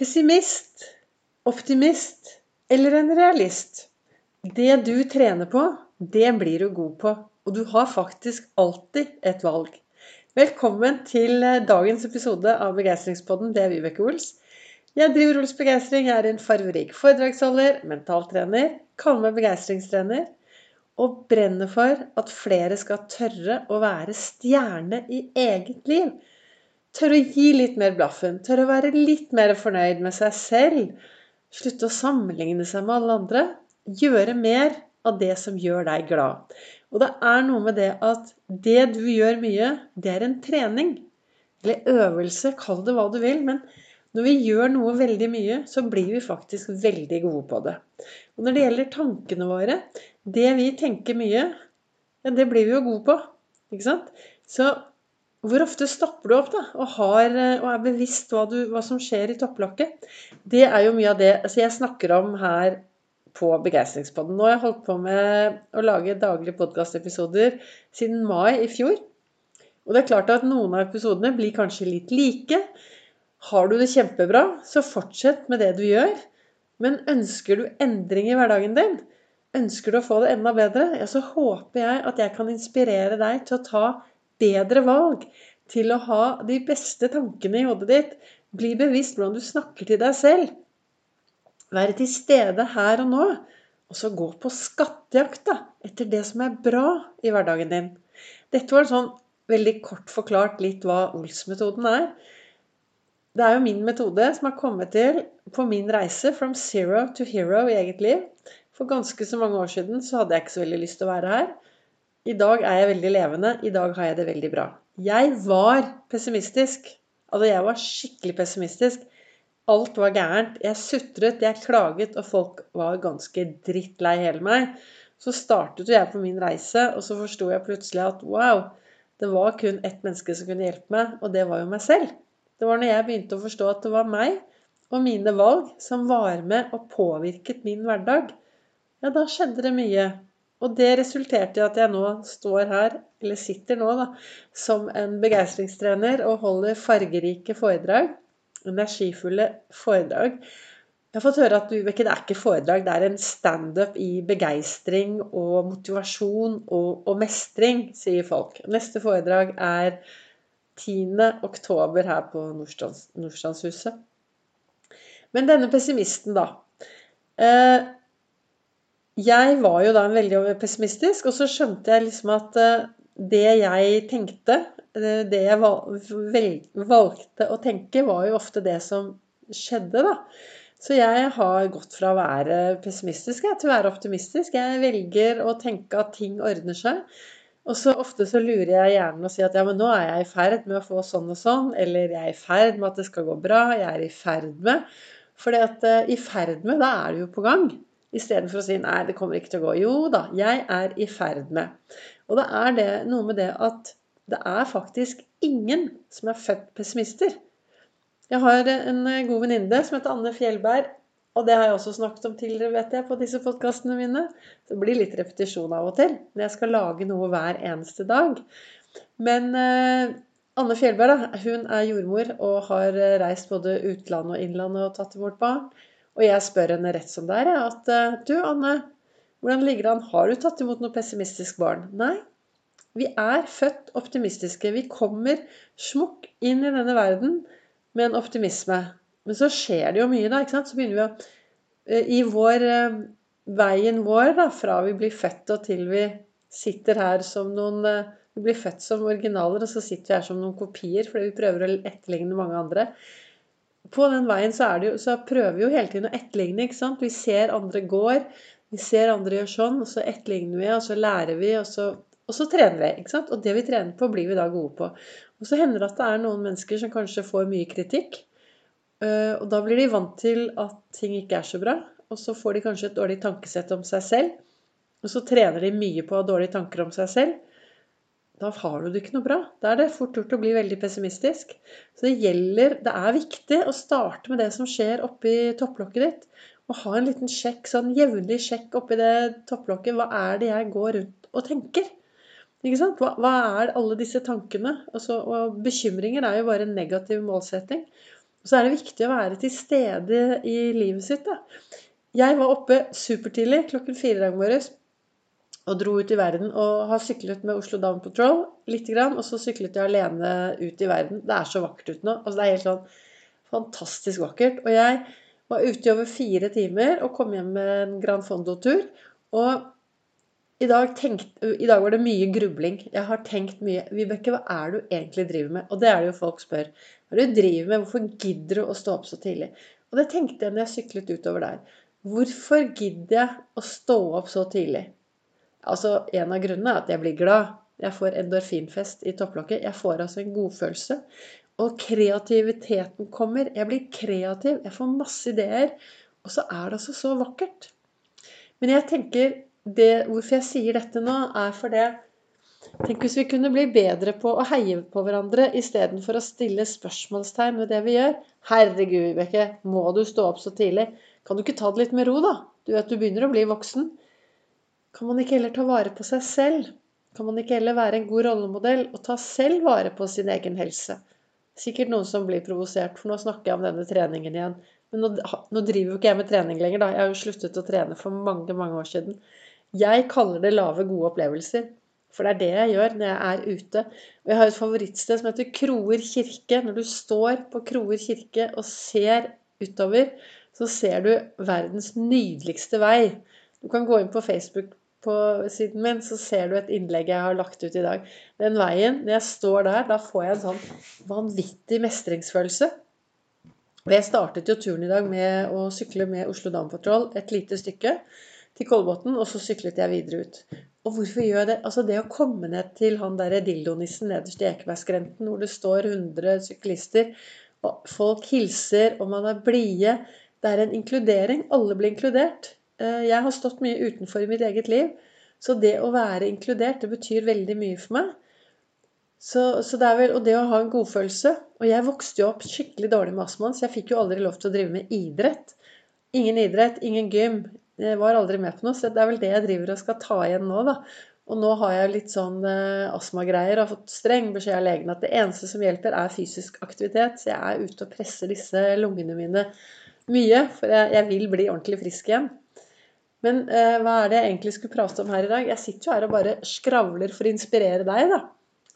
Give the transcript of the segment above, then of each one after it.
Pessimist, optimist eller en realist? Det du trener på, det blir du god på. Og du har faktisk alltid et valg. Velkommen til eh, dagens episode av Begeistringspodden. Det er Vibeke Ols. Jeg driver Ols Begeistring. Jeg er en farverik foredragsholder, mentaltrener, kaller meg begeistringstrener og brenner for at flere skal tørre å være stjerne i eget liv. Tørre å gi litt mer blaffen. Tørre å være litt mer fornøyd med seg selv. Slutte å sammenligne seg med alle andre. Gjøre mer av det som gjør deg glad. Og det er noe med det at det du gjør mye, det er en trening. Eller øvelse, kall det hva du vil. Men når vi gjør noe veldig mye, så blir vi faktisk veldig gode på det. Og når det gjelder tankene våre, det vi tenker mye, det blir vi jo gode på. Ikke sant? Så hvor ofte stopper du opp da, og, har, og er bevisst hva, du, hva, som skjer i topplokket? Det er jo mye av det altså jeg snakker om her på Begeistringspodden. Nå har jeg holdt på med å lage daglige podkastepisoder siden mai i fjor. Og det er klart at noen av episodene blir kanskje litt like. Har du det kjempebra, så fortsett med det du gjør. Men ønsker du endring i hverdagen din, ønsker du å få det enda bedre, ja, så håper jeg at jeg kan inspirere deg til å ta bedre valg, til å ha de beste tankene i hodet ditt. Bli bevisst hvordan du snakker til deg selv. Være til stede her og nå. Og så gå på skattejakt da, etter det som er bra i hverdagen din. Dette var sånn veldig kort forklart litt hva Ols-metoden er. Det er jo min metode som har kommet til på min reise from zero to hero i eget liv. For ganske så mange år siden så hadde jeg ikke så veldig lyst til å være her. I dag er jeg veldig levende. I dag har jeg det veldig bra. Jeg var pessimistisk. Altså, jeg var skikkelig pessimistisk. Alt var gærent. Jeg sutret, jeg klaget, og folk var ganske drittlei hele meg. Så startet jeg på min reise, og så forsto jeg plutselig at wow, det var kun ett menneske som kunne hjelpe meg, og det var jo meg selv. Det var når jeg begynte å forstå at det var meg og mine valg som var med og påvirket min hverdag. Ja, da skjedde det mye. Og det resulterte i at jeg nå står her, eller sitter nå, da, som en begeistringstrener og holder fargerike foredrag. Energifulle foredrag. Jeg har fått høre at Vibeke, det er ikke foredrag, det er en standup i begeistring og motivasjon og, og, mestring, sier folk. Neste foredrag er 10. oktober her på Nordstrandshuset. Men denne pessimisten, da. Eh, jeg var jo da veldig pessimistisk, og så skjønte jeg liksom at eh, det jeg tenkte, eh, det jeg valgte å tenke, var jo ofte det som skjedde, da. Så jeg har gått fra å være pessimistisk til å være optimistisk. Jeg velger å tenke at ting ordner seg. Og så ofte så lurer jeg hjernen og sier at ja, men nå er jeg i ferd med å få sånn og sånn. Eller jeg er i ferd med at det skal gå bra. Jeg er i ferd med. For uh, i ferd med, da er det jo på gang. Istedenfor å si 'nei, det kommer ikke til å gå'. Jo da, jeg er i ferd med. Og da er det noe med det at det er faktisk ingen som er født pessimister. Jeg har en god venninne som heter Anne Fjellberg. Og det har jeg også snakket om tidligere, vet jeg, på disse podkastene mine. Det blir litt repetisjon av og til når jeg skal lage noe hver eneste dag. Men eh, Anne Fjellberg da, hun er jordmor og har reist både utland og innland og tatt imot barn. Og jeg spør henne rett som det er, at eh, Du, Anne, hvordan ligger det an? Har du tatt imot noe pessimistisk barn? Nei. Vi er født optimistiske. Vi kommer smukk inn i denne verden med en optimisme. Men så skjer det jo mye, da. ikke sant? Så begynner vi å eh, I vår eh, veien vår, da, fra vi blir født og til vi sitter her som noen Vi blir født som originaler, og så sitter vi her som noen kopier fordi vi prøver å etterligne mange andre på den veien så, jo, så, prøver vi jo hele tiden å etterligne. ikke sant? Vi ser andre går, vi ser andre gjør sånn, og så etterligner vi, og så lærer vi, og så, og så trener vi. ikke sant? Og det vi trener på, blir vi da gode på. Og så hender det at det er noen mennesker som kanskje får mye kritikk. Øh, og da blir de vant til at ting ikke er så bra. Og så får de kanskje et dårlig tankesett om seg selv. Og så trener de mye på å ha dårlige tanker om seg selv da har du det ikke noe bra. Da er det fort gjort å bli veldig pessimistisk. Så det gjelder Det er viktig å starte med det som skjer oppi topplokket ditt. Og ha en liten sjekk, sånn jevnlig sjekk oppi det topplokket. Hva er det jeg går rundt og tenker? Ikke sant? Hva, hva er alle disse tankene? Altså, og bekymringer er jo bare en negativ målsetting. Så er det viktig å være til stede i livet sitt. da. Jeg var oppe supertidlig klokken fire dag morges og dro ut i verden. Og har syklet med Oslo Down Patrol litt, og så syklet jeg alene ut i verden. Det er så vakkert ute nå. Altså, det er helt sånn fantastisk vakkert. Og jeg var ute i over fire timer og kom hjem med en Grand Fondo-tur. Og i dag, tenkt, i dag, var det mye grubling. Jeg har tenkt mye. Vibeke, hva er det du egentlig driver med? Og det er det jo folk spør. Hva er det du driver med? Hvorfor gidder du å stå opp så tidlig? Og det tenkte jeg når jeg syklet utover der. Hvorfor gidder jeg å stå opp så tidlig? Altså, En av grunnene er at jeg blir glad. Jeg får endorfinfest i topplokket. Jeg får altså en godfølelse. Og kreativiteten kommer. Jeg blir kreativ. Jeg får masse ideer. Og så er det altså så vakkert. Men jeg tenker det, hvorfor jeg sier dette nå, er for det Tenk hvis vi kunne bli bedre på å heie på hverandre istedenfor å stille spørsmålstegn ved det vi gjør. Herregud, Vibeke, må du stå opp så tidlig? Kan du ikke ta det litt med ro, da? Du vet du begynner å bli voksen. Kan man ikke heller ta vare på seg selv? Kan man ikke heller være en god rollemodell og ta selv vare på sin egen helse? Sikkert noen som blir provosert, for nå snakker jeg om denne treningen igjen. Men nå, nå driver jo ikke jeg med trening lenger, da. Jeg har jo sluttet å trene for mange, mange år siden. Jeg kaller det lave, gode opplevelser. For det er det jeg gjør når jeg er ute. Og jeg har et favorittsted som heter Kroer kirke. Når du står på Kroer kirke og ser utover, så ser du verdens nydeligste vei. Du kan gå inn på Facebook på siden min, så ser du et innlegg jeg har lagt ut i dag. Den veien, når jeg står der, da får jeg en sånn vanvittig mestringsfølelse. Og jeg startet jo turen i dag med å sykle med Oslo Dam et lite stykke til Kolbotn, og så syklet jeg videre ut. Og hvorfor gjør jeg det? Altså det å komme ned til han derre dildonissen nederst i Ekebergskrenten, hvor det står 100 syklister, og folk hilser, og man er blide. Det er en inkludering. Alle blir inkludert. Eh, jeg har stått mye utenfor i mitt eget liv, så det å være inkludert, det betyr veldig mye for meg. Så, så det vel, Og det å ha en godfølelse Og jeg vokste jo opp skikkelig dårlig med astmaen, så jeg fikk jo aldri lov til å drive med idrett. Ingen idrett, ingen gym. Jeg var aldri med på noe, så det er vel det jeg driver og skal ta igjen nå, da. Og nå har jeg litt sånn eh, astmagreier og har fått streng beskjed av legen at det eneste som hjelper, er fysisk aktivitet. Så jeg er ute og presser disse lungene mine mye, for jeg, jeg vil bli ordentlig frisk igjen. Men eh, hva er det jeg egentlig skulle prate om her i dag? Jeg sitter jo her og bare skravler for å inspirere deg da,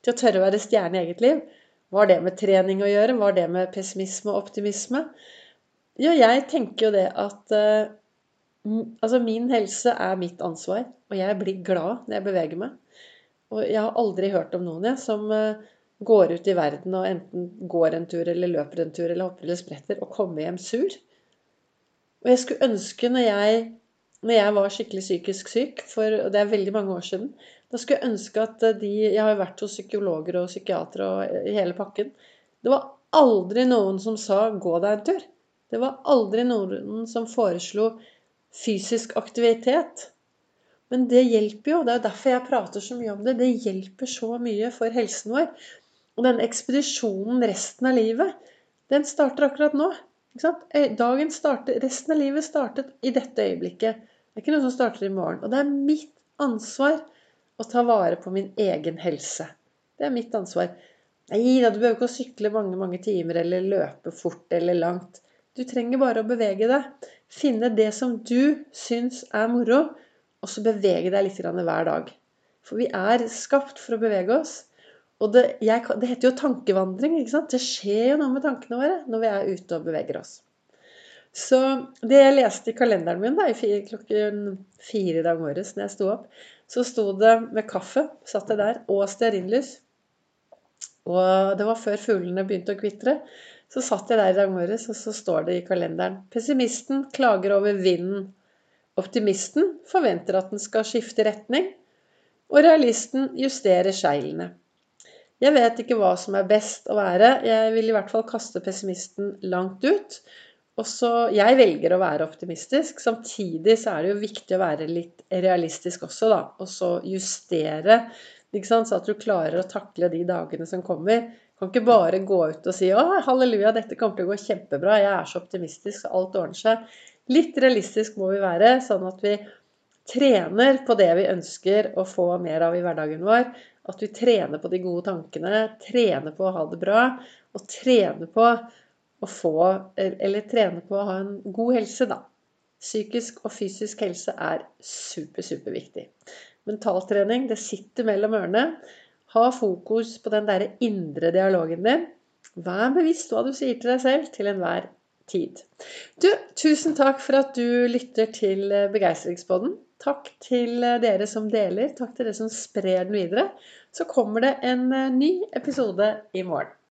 til å tørre å være stjerne i eget liv. Hva har det med trening å gjøre? Hva har det med pessimisme og optimisme? Jo, jeg tenker jo det at eh, Altså, min helse er mitt ansvar, og jeg blir glad når jeg beveger meg. Og jeg har aldri hørt om noen jeg, som eh, går ut i verden og enten går en tur eller løper en tur eller hopper eller spretter og kommer hjem sur. Og jeg skulle ønske, når jeg, når jeg var skikkelig psykisk syk, for det er veldig mange år siden Da skulle jeg ønske at de Jeg har jo vært hos psykologer og psykiatere og hele pakken. Det var aldri noen som sa 'gå deg en tur'. Det var aldri noen som foreslo fysisk aktivitet. Men det hjelper jo. Det er derfor jeg prater så mye om det. Det hjelper så mye for helsen vår. Og denne ekspedisjonen resten av livet, den starter akkurat nå. Dagen starter, Resten av livet startet i dette øyeblikket. Det er ikke noe som starter i morgen. Og det er mitt ansvar å ta vare på min egen helse. Det er mitt ansvar. Nei da, du behøver ikke å sykle mange, mange timer eller løpe fort eller langt. Du trenger bare å bevege deg. Finne det som du syns er moro, og så bevege deg litt hver dag. For vi er skapt for å bevege oss. Og det, jeg, det, heter jo tankevandring. ikke sant? Det skjer jo noe med tankene våre når vi er ute og beveger oss. Så det jeg leste i kalenderen min da, fire, klokken fire i dag morges når jeg sto opp, så sto det med kaffe, satt jeg der, og stearinlys. Og det var før fuglene begynte å kvitre. Så satt jeg der i dag morges, og så står det i kalenderen Pessimisten klager over vinden. Optimisten forventer at den skal skifte retning. Og realisten justerer seilene. Jeg vet ikke hva som er best å være. Jeg vil i hvert fall kaste pessimisten langt ut. Og så, Jeg velger å være optimistisk. Samtidig så er det jo viktig å være litt realistisk også, da. Og så justere, så at du klarer å takle de dagene som kommer. Du Kan ikke bare gå ut og si å, halleluja, dette kommer til å gå kjempebra, jeg er så optimistisk, alt ordner seg. Litt realistisk må vi være, sånn at vi trener på det vi ønsker å få mer av i hverdagen vår. At vi trener på de gode tankene, trener på å ha det bra, og trener på å få Eller trene på å ha en god helse, da. Psykisk og fysisk helse er super, superviktig. Mentaltrening, det sitter mellom ørene. Ha fokus på den derre indre dialogen din. Vær bevisst hva du sier til deg selv til enhver tid. Du, tusen takk for at du lytter til Begeistringsboden. Takk til dere som deler. Takk til dere som sprer den videre. Så kommer det en ny episode i morgen.